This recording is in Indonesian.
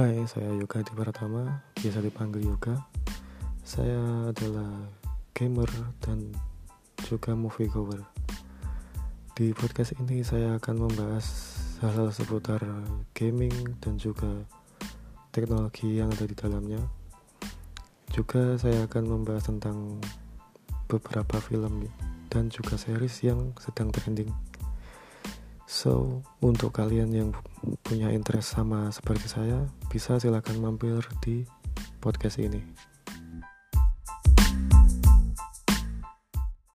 Hai, saya Yoga Di Pratama, biasa dipanggil Yoga. Saya adalah gamer dan juga movie goer. Di podcast ini saya akan membahas hal-hal seputar gaming dan juga teknologi yang ada di dalamnya. Juga saya akan membahas tentang beberapa film dan juga series yang sedang trending. So, untuk kalian yang punya interest sama seperti saya, bisa silakan mampir di podcast ini.